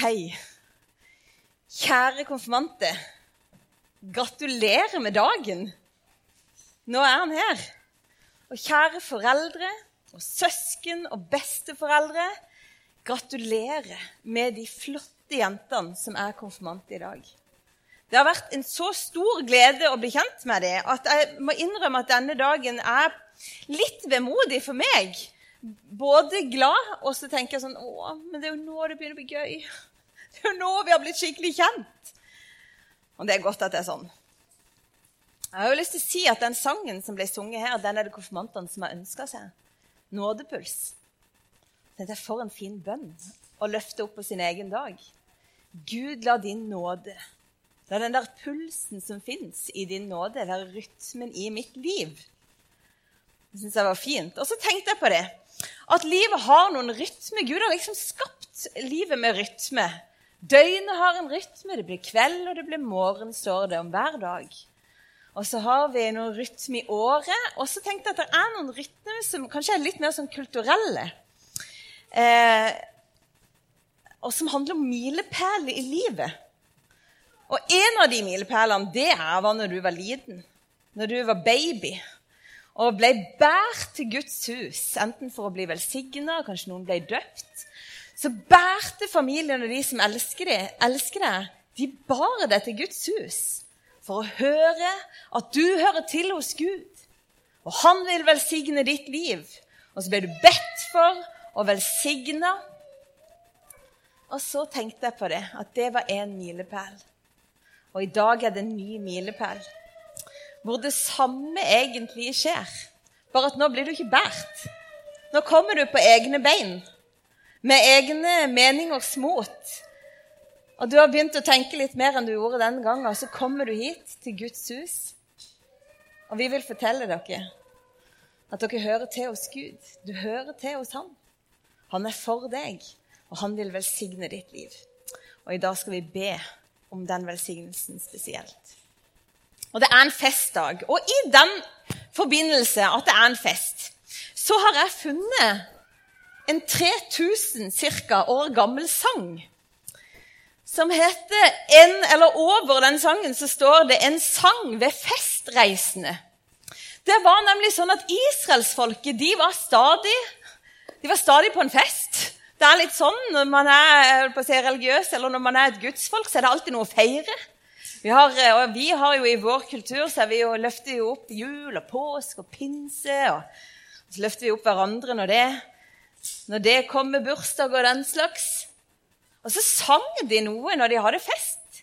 Hei. Kjære konfirmante. Gratulerer med dagen. Nå er han her. Og kjære foreldre og søsken og besteforeldre. Gratulerer med de flotte jentene som er konfirmante i dag. Det har vært en så stor glede å bli kjent med dem at jeg må innrømme at denne dagen er litt vemodig for meg. Både glad, og så tenker jeg sånn Å, men det er jo nå det begynner å bli gøy. Det er jo nå vi har blitt skikkelig kjent. Og det er godt at det er sånn. Jeg har jo lyst til å si at Den sangen som ble sunget her, den er det konfirmantene som har ønska seg. Nådepuls. Det er for en fin bønn å løfte opp på sin egen dag. Gud, la din nåde, la den der pulsen som fins i din nåde, være rytmen i mitt liv. Det syns jeg var fint. Og så tenkte jeg på det. At livet har noen rytme. Gud har liksom skapt livet med rytme. Døgnet har en rytme. Det blir kveld, og det blir morgen, står det om hver dag. Og så har vi noen rytme i året. Og så tenkte jeg at det er noen rytmer som kanskje er litt mer sånn kulturelle. Eh, og som handler om milepæler i livet. Og en av de milepælene, det er var når du var liten. Når du var baby og ble båret til Guds hus, enten for å bli velsigna, kanskje noen ble døpt. Så bærte familien og de som elsker deg, elsker deg, de bar deg til Guds hus for å høre at du hører til hos Gud. Og han vil velsigne ditt liv. Og så ble du bedt for og velsigna. Og så tenkte jeg på det, at det var en milepæl. Og i dag er det en ny milepæl hvor det samme egentlig skjer. Bare at nå blir du ikke båret. Nå kommer du på egne bein, med egne meningers mot. Og du har begynt å tenke litt mer enn du gjorde den gangen. Så kommer du hit, til Guds hus. Og vi vil fortelle dere at dere hører til hos Gud. Du hører til hos Han. Han er for deg, og han vil velsigne ditt liv. Og i dag skal vi be om den velsignelsen spesielt. Og det er en festdag. Og i den forbindelse at det er en fest, så har jeg funnet en 3000 cirka, år gammel sang som heter en, Eller over den sangen så står det 'En sang ved festreisende'. Det var nemlig sånn at israelsfolket de var stadig, de var stadig på en fest. Det er litt sånn når man er på å si, religiøs eller når man er et gudsfolk, så er det alltid noe å feire. Vi har, eh, og vi har jo I vår kultur så vi jo, løfter vi opp jul og påsk og pinse. og Så løfter vi opp hverandre når det, når det kom med bursdag og den slags. Og så sang de noe når de hadde fest.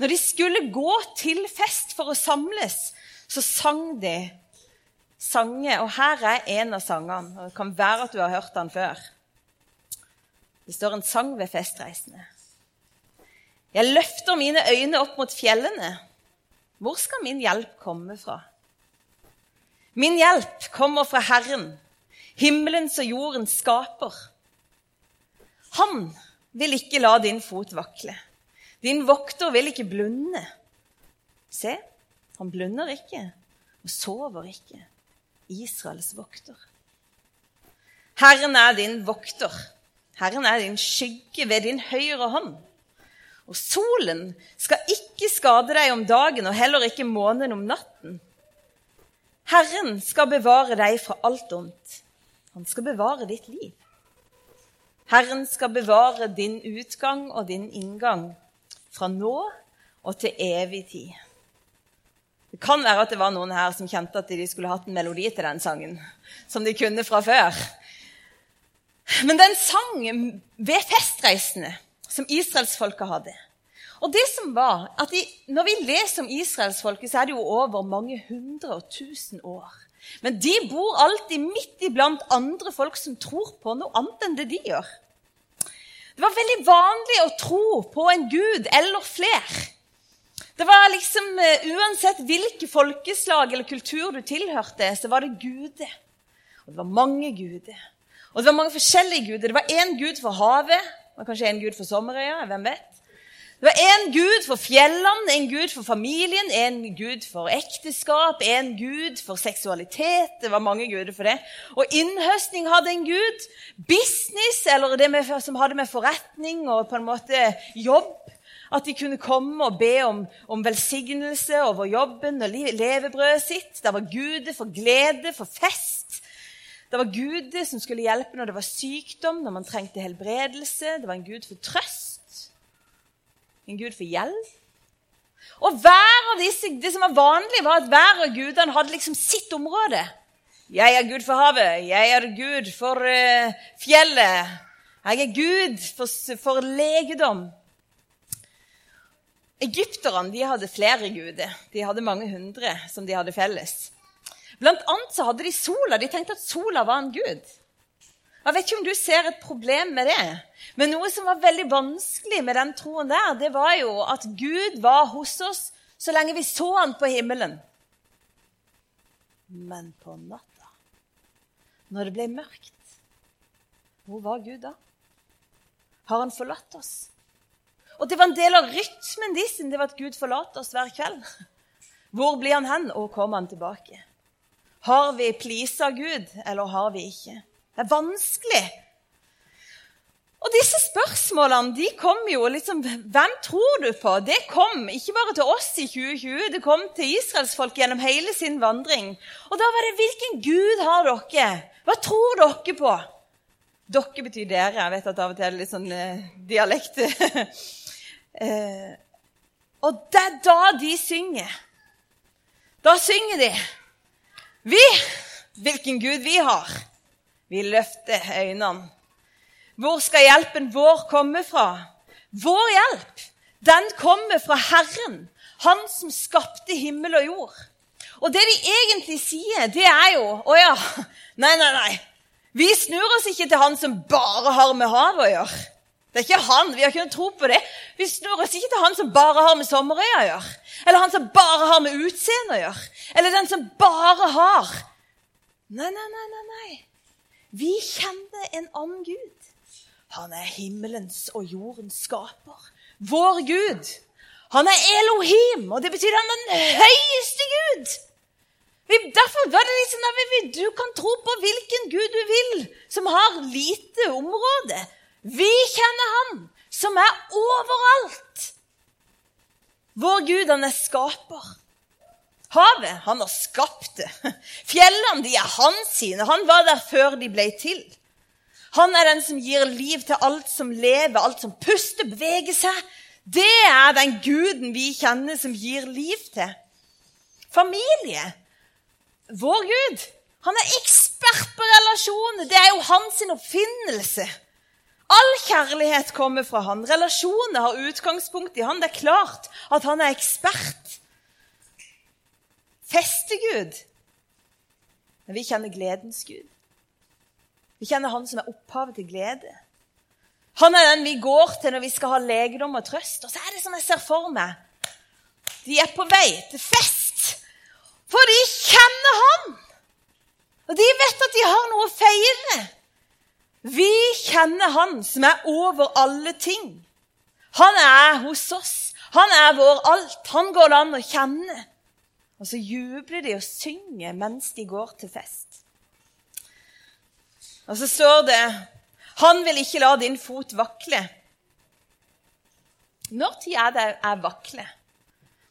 Når de skulle gå til fest for å samles, så sang de sanger. Og her er en av sangene. og Det kan være at du har hørt den før. Det står en sang ved festreisende. Jeg løfter mine øyne opp mot fjellene. Hvor skal min hjelp komme fra? Min hjelp kommer fra Herren, himmelens og jordens skaper. Han vil ikke la din fot vakle. Din vokter vil ikke blunde. Se, han blunder ikke og sover ikke. Israels vokter. Herren er din vokter. Herren er din skygge ved din høyre hånd. Og solen skal ikke skade deg om dagen, og heller ikke månen om natten. Herren skal bevare deg fra alt ondt. Han skal bevare ditt liv. Herren skal bevare din utgang og din inngang fra nå og til evig tid. Det kan være at det var noen her som kjente at de skulle hatt en melodi til den sangen, som de kunne fra før. Men den sang ved festreisende som israelsfolket hadde. Og det som var, at de, Når vi leser om israelsfolket, så er det jo over mange hundre og tusen år. Men de bor alltid midt iblant andre folk som tror på noe annet enn det de gjør. Det var veldig vanlig å tro på en gud eller flere. Det var liksom, uh, Uansett hvilke folkeslag eller kultur du tilhørte, så var det guder. Og det var mange guder. Og det var mange forskjellige guder. Det var én gud for havet, og kanskje en gud for sommerøya. hvem vet? Det var én gud for fjellene, en gud for familien, en gud for ekteskap, en gud for seksualitet. Det var mange guder for det. Og innhøstning hadde en gud. Business, eller det med, som hadde med forretning og på en måte jobb At de kunne komme og be om, om velsignelse over jobben og levebrødet sitt. Det var guder for glede, for fest. Det var guder som skulle hjelpe når det var sykdom, når man trengte helbredelse. Det var en gud for trøst en gud for gjeld. Og hver av disse, Det som var vanlig, var at hver av gudene hadde liksom sitt område. Jeg er Gud for havet. Jeg er Gud for uh, fjellet. Jeg er Gud for, for legedom. Egypterne de hadde flere guder. De hadde mange hundre som de hadde felles. Blant annet så hadde de sola. De tenkte at sola var en gud. Jeg vet ikke om du ser et problem med det. Men noe som var veldig vanskelig med den troen der, det var jo at Gud var hos oss så lenge vi så han på himmelen. Men på natta, når det ble mørkt, hvor var Gud da? Har han forlatt oss? Og det var en del av rytmen deres det var at Gud forlater oss hver kveld. Hvor blir han hen, og kommer han tilbake? Har vi pleasa Gud, eller har vi ikke? Det er vanskelig. Og disse spørsmålene de kom jo liksom Hvem tror du på? Det kom ikke bare til oss i 2020, det kom til israelsfolket gjennom hele sin vandring. Og da var det Hvilken gud har dere? Hva tror dere på? Dere betyr dere. Jeg vet at av og til er det litt sånn eh, dialekt. eh, og det er da de synger. Da synger de. Vi, hvilken gud vi har. Vi løfter øynene. Hvor skal hjelpen vår komme fra? Vår hjelp, den kommer fra Herren, Han som skapte himmel og jord. Og det de egentlig sier, det er jo Å ja, nei, nei, nei. Vi snur oss ikke til han som bare har med havet å gjøre. Det er ikke han, Vi har ikke noe tro på det. Vi snur oss ikke til han som bare har med sommerøya å gjøre. Eller han som bare har med utseende å gjøre. Eller den som bare har Nei, nei, nei, nei. nei. Vi kjenner en annen Gud. Han er himmelens og jordens skaper. Vår Gud. Han er Elohim, og det betyr han er den høyeste Gud. derfor var det liksom at Du kan tro på hvilken Gud du vil, som har lite område. Vi kjenner Han, som er overalt. Vår Gud, han er skaper. Havet, han har skapt det. Fjellene, de er hans sine. Han var der før de ble til. Han er den som gir liv til alt som lever, alt som puster, beveger seg. Det er den guden vi kjenner, som gir liv til. Familie. Vår Gud. Han er ekspert på relasjoner. Det er jo hans oppfinnelse. All kjærlighet kommer fra han. Relasjoner har utgangspunkt i han. Det er klart at han er ekspert. Festegud. Men vi kjenner gledens Gud. Vi kjenner Han som er opphavet til glede. Han er den vi går til når vi skal ha legedom og trøst. Og så er det som jeg ser for meg. De er på vei til fest, for de kjenner Han. Og de vet at de har noe å feire. Vi kjenner Han som er over alle ting. Han er hos oss. Han er vår alt. Han går det an å kjenne. Og så jubler de og synger mens de går til fest. Og så står det Han vil ikke la din fot vakle. Når tid er det jeg vakler?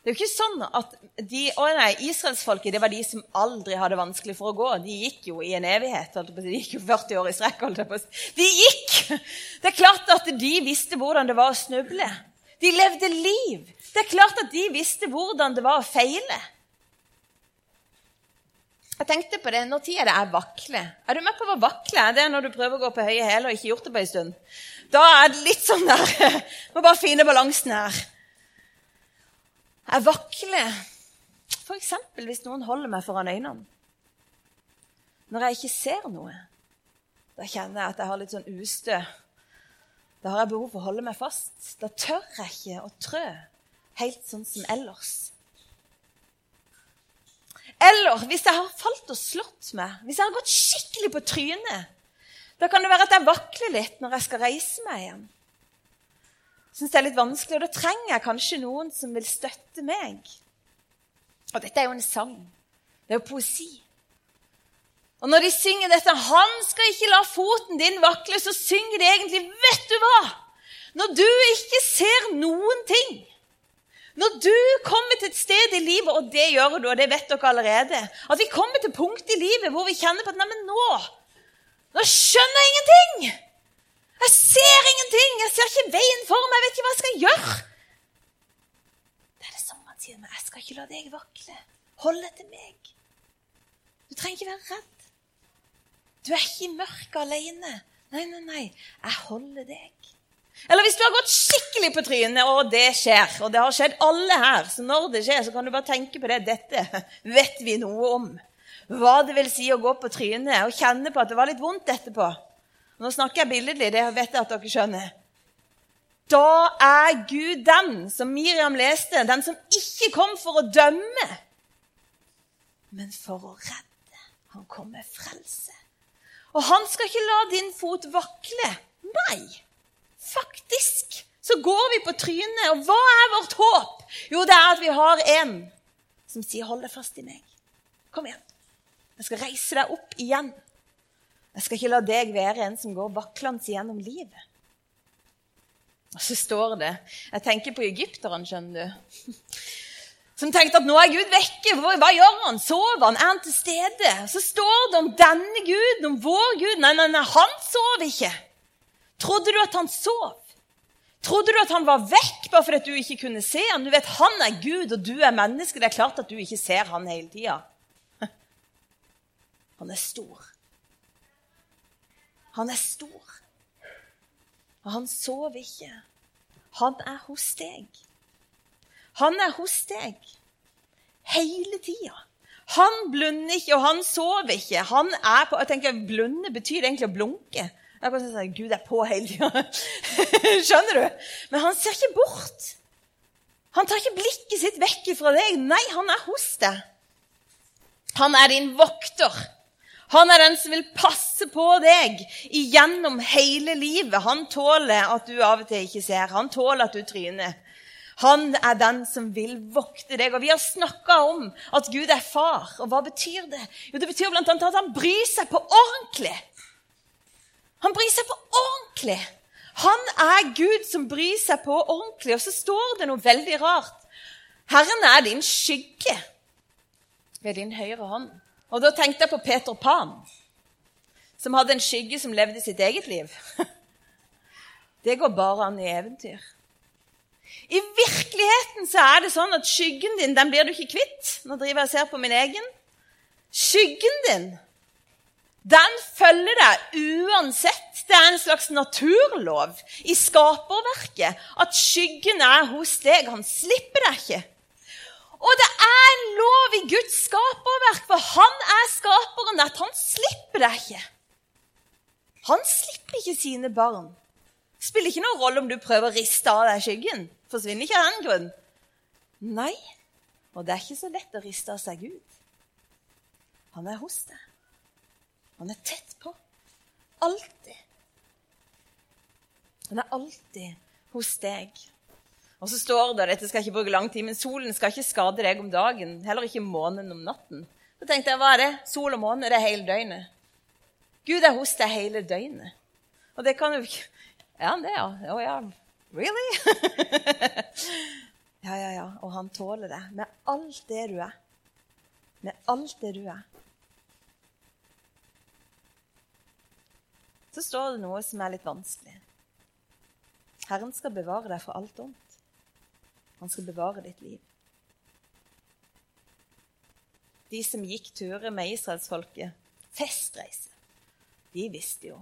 Det er jo ikke sånn at de, å nei, Israelsfolket det var de som aldri hadde vanskelig for å gå. De gikk jo i en evighet. De gikk jo 40 år i strekk. De gikk! Det er klart at de visste hvordan det var å snuble. De levde liv. Det er klart at de visste hvordan det var å feile. Jeg tenkte på det, Når tid er det jeg vakler? Er du med på hva vakle? Det er når du prøver å gå på høye hæler og ikke gjort det på en stund. Da er det litt sånn der Må bare finne balansen her. Jeg vakler f.eks. hvis noen holder meg foran øynene. Når jeg ikke ser noe, da kjenner jeg at jeg har litt sånn ustø. Da har jeg behov for å holde meg fast. Da tør jeg ikke å trø helt sånn som ellers. Eller hvis jeg har falt og slått meg, hvis jeg har gått skikkelig på trynet, da kan det være at jeg vakler litt når jeg skal reise meg igjen. syns det er litt vanskelig, og da trenger jeg kanskje noen som vil støtte meg. Og dette er jo en sang. Det er jo poesi. Og når de synger dette 'Han skal ikke la foten din vakle', så synger de egentlig Vet du hva? Når du ikke ser noen ting, når du kommer til et sted i livet, og det gjør du, og det vet dere allerede At vi kommer til punkt i livet hvor vi kjenner på at Neimen, nå Nå skjønner jeg ingenting!' Jeg ser ingenting! Jeg ser ikke veien for meg! Jeg vet ikke hva jeg skal gjøre! Det er det samme han sier, men jeg skal ikke la deg vakle. Hold til meg. Du trenger ikke være redd. Du er ikke i mørket alene. Nei, nei, nei. Jeg holder deg. Eller hvis du har gått skikkelig på trynet, og det skjer, og det har skjedd alle her, så når det skjer, så kan du bare tenke på det. Dette vet vi noe om. Hva det vil si å gå på trynet og kjenne på at det var litt vondt etterpå. Nå snakker jeg billedlig, det vet jeg at dere skjønner. Da er Gud den som Miriam leste, den som ikke kom for å dømme, men for å redde. Han kom med frelse. Og han skal ikke la din fot vakle. Nei, faktisk så går vi på trynet. Og hva er vårt håp? Jo, det er at vi har en som sier 'hold deg fast i meg'. Kom igjen. Jeg skal reise deg opp igjen. Jeg skal ikke la deg være en som går vaklende gjennom livet. Og så står det Jeg tenker på egypterne, skjønner du som tenkte at nå er Gud vekke. Hva gjør han? Sover han? Er han til stede? Så står det om denne Guden, om vår Gud. Nei, nei, nei, han sover ikke. Trodde du at han sov? Trodde du at han var vekk bare fordi du ikke kunne se han? Du vet, Han er Gud, og du er menneske. Det er klart at du ikke ser han hele tida. Han er stor. Han er stor. Og han sover ikke. Han er hos deg. Han er hos deg hele tida. Han blunder ikke, og han sover ikke. Han er på, jeg tenker, Blunde betyr egentlig å blunke. Jeg kan si, Gud er på hele tida. Skjønner du? Men han ser ikke bort. Han tar ikke blikket sitt vekk fra deg. Nei, han er hos deg. Han er din vokter. Han er den som vil passe på deg igjennom hele livet. Han tåler at du av og til ikke ser. Han tåler at du tryner. Han er den som vil vokte deg. Og Vi har snakka om at Gud er far. Og hva betyr det? Jo, Det betyr bl.a. at han bryr seg på ordentlig. Han bryr seg på ordentlig. Han er Gud som bryr seg på ordentlig. Og så står det noe veldig rart. Herren er din skygge ved din høyre hånd. Og da tenkte jeg på Peter Pan, som hadde en skygge som levde sitt eget liv. Det går bare an i eventyr. I virkeligheten så er det sånn at skyggen din den blir du ikke kvitt. Nå driver jeg og ser på min egen. Skyggen din, den følger deg uansett. Det er en slags naturlov i skaperverket at skyggen er hos deg. Han slipper deg ikke. Og det er en lov i Guds skaperverk, for han er skaperen, at han slipper deg ikke. Han slipper ikke sine barn. Det spiller ikke noen rolle om du prøver å riste av deg skyggen forsvinner ikke av den grunn. Nei, og det er ikke så lett å riste av seg Gud. Han er hos deg. Han er tett på. Alltid. Han er alltid hos deg. Og så står det, dette skal ikke bruke lang tid, men solen skal ikke skade deg om dagen, heller ikke månen om natten. Så tenkte jeg, hva er det? Sol og måne, det er hele døgnet. Gud er hos deg hele døgnet. Og det kan jo Er han det, ja? Å ja. Really? ja, ja, ja. Og han tåler det med alt det du er. Med alt det du er. Så står det noe som er litt vanskelig. Herren skal bevare deg fra alt ondt. Han skal bevare ditt liv. De som gikk turer med israelsfolket, festreise, de visste jo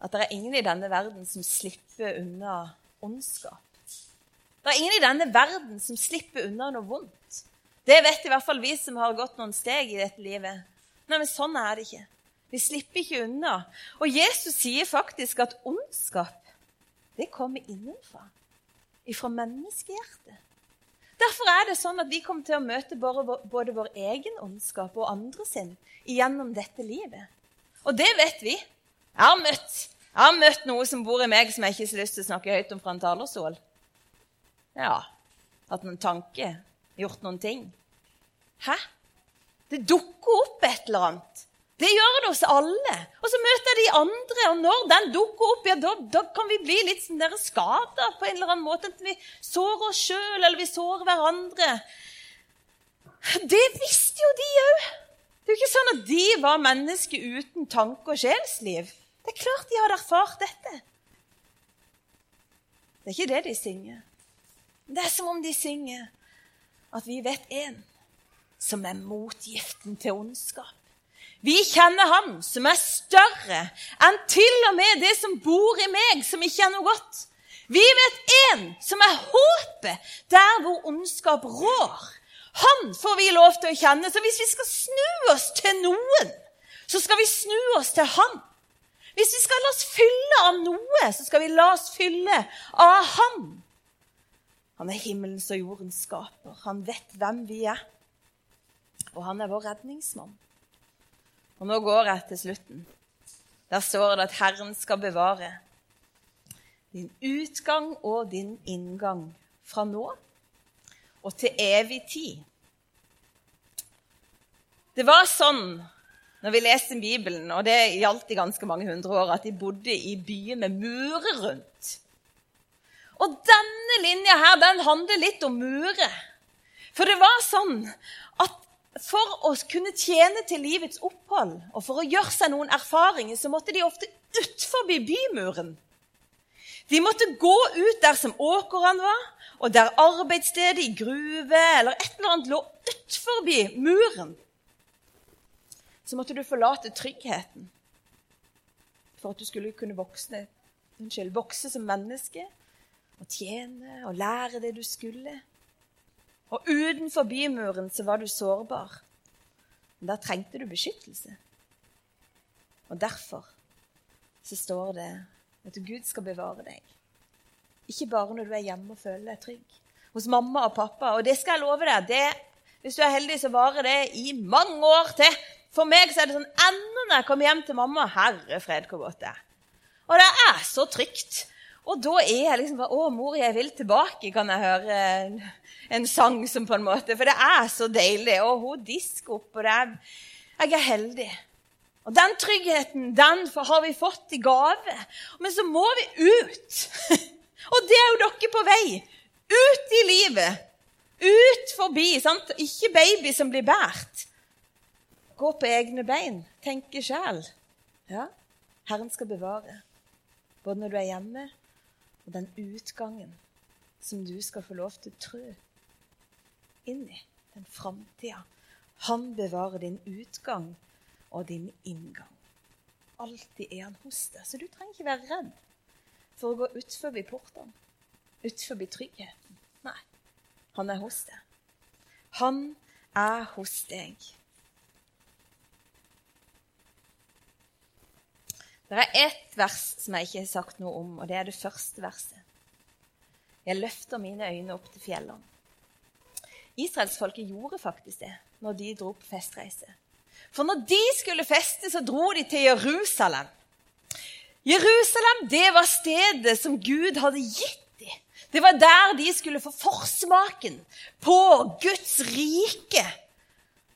at det er ingen i denne verden som slipper unna ondskap. Det er ingen i denne verden som slipper unna noe vondt. Det vet i hvert fall vi som har gått noen steg i dette livet. Nei, men sånn er det ikke. Vi slipper ikke unna. Og Jesus sier faktisk at ondskap, det kommer innenfra. Ifra menneskehjertet. Derfor er det sånn at vi kommer til å møte både vår egen ondskap og andre sin gjennom dette livet. Og det vet vi. Jeg har møtt Jeg har møtt noe som bor i meg som jeg ikke har lyst til å snakke høyt om fra en talerstol. Ja, hatt noen tanke, gjort noen ting. Hæ? Det dukker opp et eller annet. Det gjør det hos alle. Og så møter de andre, og når den dukker opp, ja, da, da kan vi bli litt sånn skada på en eller annen måte. Enten vi sårer oss sjøl, eller vi sårer hverandre. Det visste jo de òg. Det er jo ikke sånn at de var mennesker uten tanke og sjelsliv. Det er klart de hadde erfart dette. Det er ikke det de synger. Det er som om de synger at vi vet en som er motgiften til ondskap. Vi kjenner Han som er større enn til og med det som bor i meg, som ikke er noe godt. Vi vet en som er håpet der hvor ondskap rår. Han får vi lov til å kjenne. Så hvis vi skal snu oss til noen, så skal vi snu oss til Han. Hvis vi skal la oss fylle av noe, så skal vi la oss fylle av Han. Han er himmelens og jordens skaper. Han vet hvem vi er. Og han er vår redningsmann. Og nå går jeg til slutten. Der står det at Herren skal bevare din utgang og din inngang fra nå og til evig tid. Det var sånn når vi leste Bibelen, og det gjaldt i ganske mange hundre år, at de bodde i byer med murer rundt. Og denne linja her, den handler litt om murer. For det var sånn at for å kunne tjene til livets opphold og for å gjøre seg noen erfaringer, så måtte de ofte utfor bymuren. De måtte gå ut der som åkrene var, og der arbeidsstedet i gruve eller et eller annet lå utfor muren. Så måtte du forlate tryggheten for at du skulle kunne vokse, unnskyld, vokse som menneske og tjene og lære det du skulle. Og utenfor bymuren så var du sårbar. Men der trengte du beskyttelse. Og derfor så står det at Gud skal bevare deg. Ikke bare når du er hjemme og føler deg trygg. Hos mamma og pappa. Og det skal jeg love deg. Det, hvis du er heldig, så varer det i mange år til. For meg så er det sånn enda når jeg kommer hjem til mamma Herre fred, hvor godt det er. Og det er så trygt. Og da er jeg liksom bare Å, mor, jeg vil tilbake, kan jeg høre en sang som på en måte For det er så deilig. Og hun disker opp, og det er Jeg er heldig. Og den tryggheten, den har vi fått i gave. Men så må vi ut. og det er jo dere på vei. Ut i livet. Ut forbi. sant? Ikke baby som blir båret. Gå på egne bein. Tenke sjæl. Ja. Herren skal bevare. Både når du er hjemme, og den utgangen som du skal få lov til å trø inn i, den framtida. Han bevarer din utgang og din inngang. Alltid er han hos deg, så du trenger ikke være redd for å gå utfor portene, utfor tryggheten. Nei, han er hos deg. Han er hos deg. Det er ett vers som jeg ikke har sagt noe om, og det er det første verset. Jeg løfter mine øyne opp til fjellene. Israelsfolket gjorde faktisk det når de dro på festreise. For når de skulle feste, så dro de til Jerusalem. Jerusalem det var stedet som Gud hadde gitt dem. Det var der de skulle få forsmaken på Guds rike.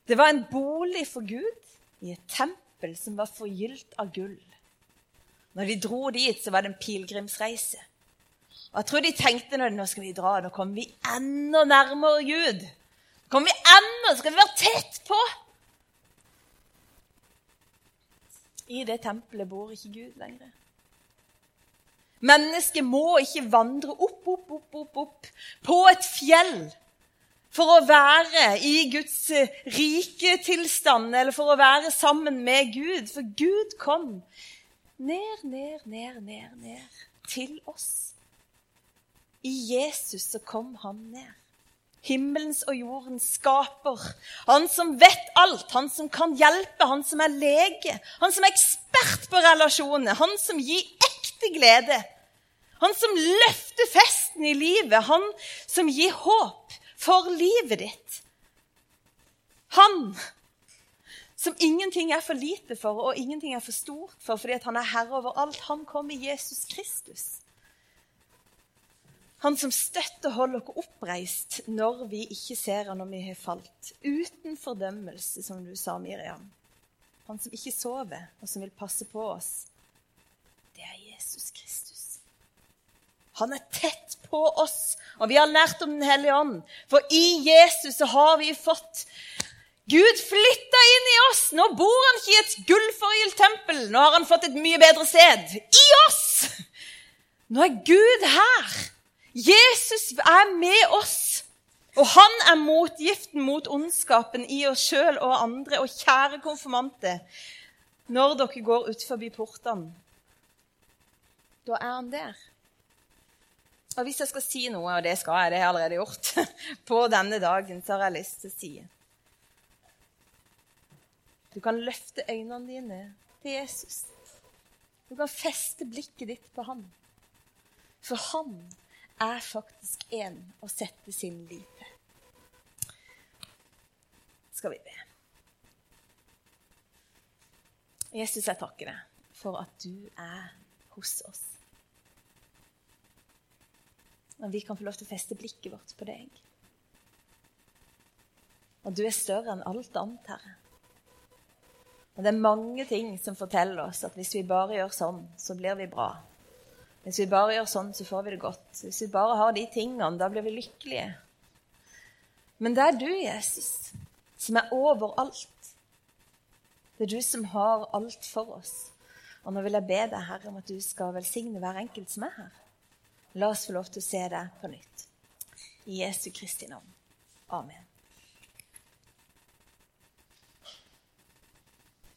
Det var en bolig for Gud i et tempel som var forgylt av gull. Når de dro dit, så var det en pilegrimsreise. Og jeg tror de tenkte nå skal vi dra, nå kommer vi enda nærmere Gud. Nå kommer vi enda, skal vi være tett på. I det tempelet bor ikke Gud lenger. Mennesket må ikke vandre opp, opp, opp, opp, opp på et fjell for å være i Guds rike tilstand eller for å være sammen med Gud. For Gud kom ned, ned, ned, ned, ned til oss. I Jesus så kom han ned. Himmelens og jordens skaper. Han som vet alt, han som kan hjelpe, han som er lege. Han som er ekspert på relasjoner, han som gir ekte glede. Han som løfter festen i livet, han som gir håp for livet ditt. Han som ingenting er for lite for, og ingenting er for stort for, fordi han er herre over alt. Han kom i Jesus Kristus. Han som støtter og holder oss oppreist når vi ikke ser han når vi har falt. Uten fordømmelse, som du sa, Miriam. Han som ikke sover, og som vil passe på oss. Det er Jesus Kristus. Han er tett på oss, og vi har lært om Den hellige ånd. For i Jesus så har vi fått Gud flytta inn i oss! Nå bor han ikke i et gullforgylt tempel. Nå har han fått et mye bedre sted. I oss! Nå er Gud her. Jesus er med oss. Og han er motgiften mot ondskapen i oss sjøl og andre. Og kjære konfirmante, når dere går ut forbi portene, da er han der. Og hvis jeg skal si noe, og det skal jeg, det har jeg allerede gjort, på denne dagen, så har jeg lyst til å si du kan løfte øynene dine til Jesus. Du kan feste blikket ditt på han. For han er faktisk en å sette sin lit til. Skal vi be. Jesus, jeg takker deg for at du er hos oss. Og vi kan få lov til å feste blikket vårt på deg. Og du er større enn alt annet, Herre. Og det er mange ting som forteller oss at hvis vi bare gjør sånn, så blir vi bra. Hvis vi bare gjør sånn, så får vi det godt. Hvis vi bare har de tingene, da blir vi lykkelige. Men det er du, Jesus, som er overalt. Det er du som har alt for oss. Og nå vil jeg be deg, Herre, om at du skal velsigne hver enkelt som er her. La oss få lov til å se deg på nytt. I Jesu Kristi navn. Amen.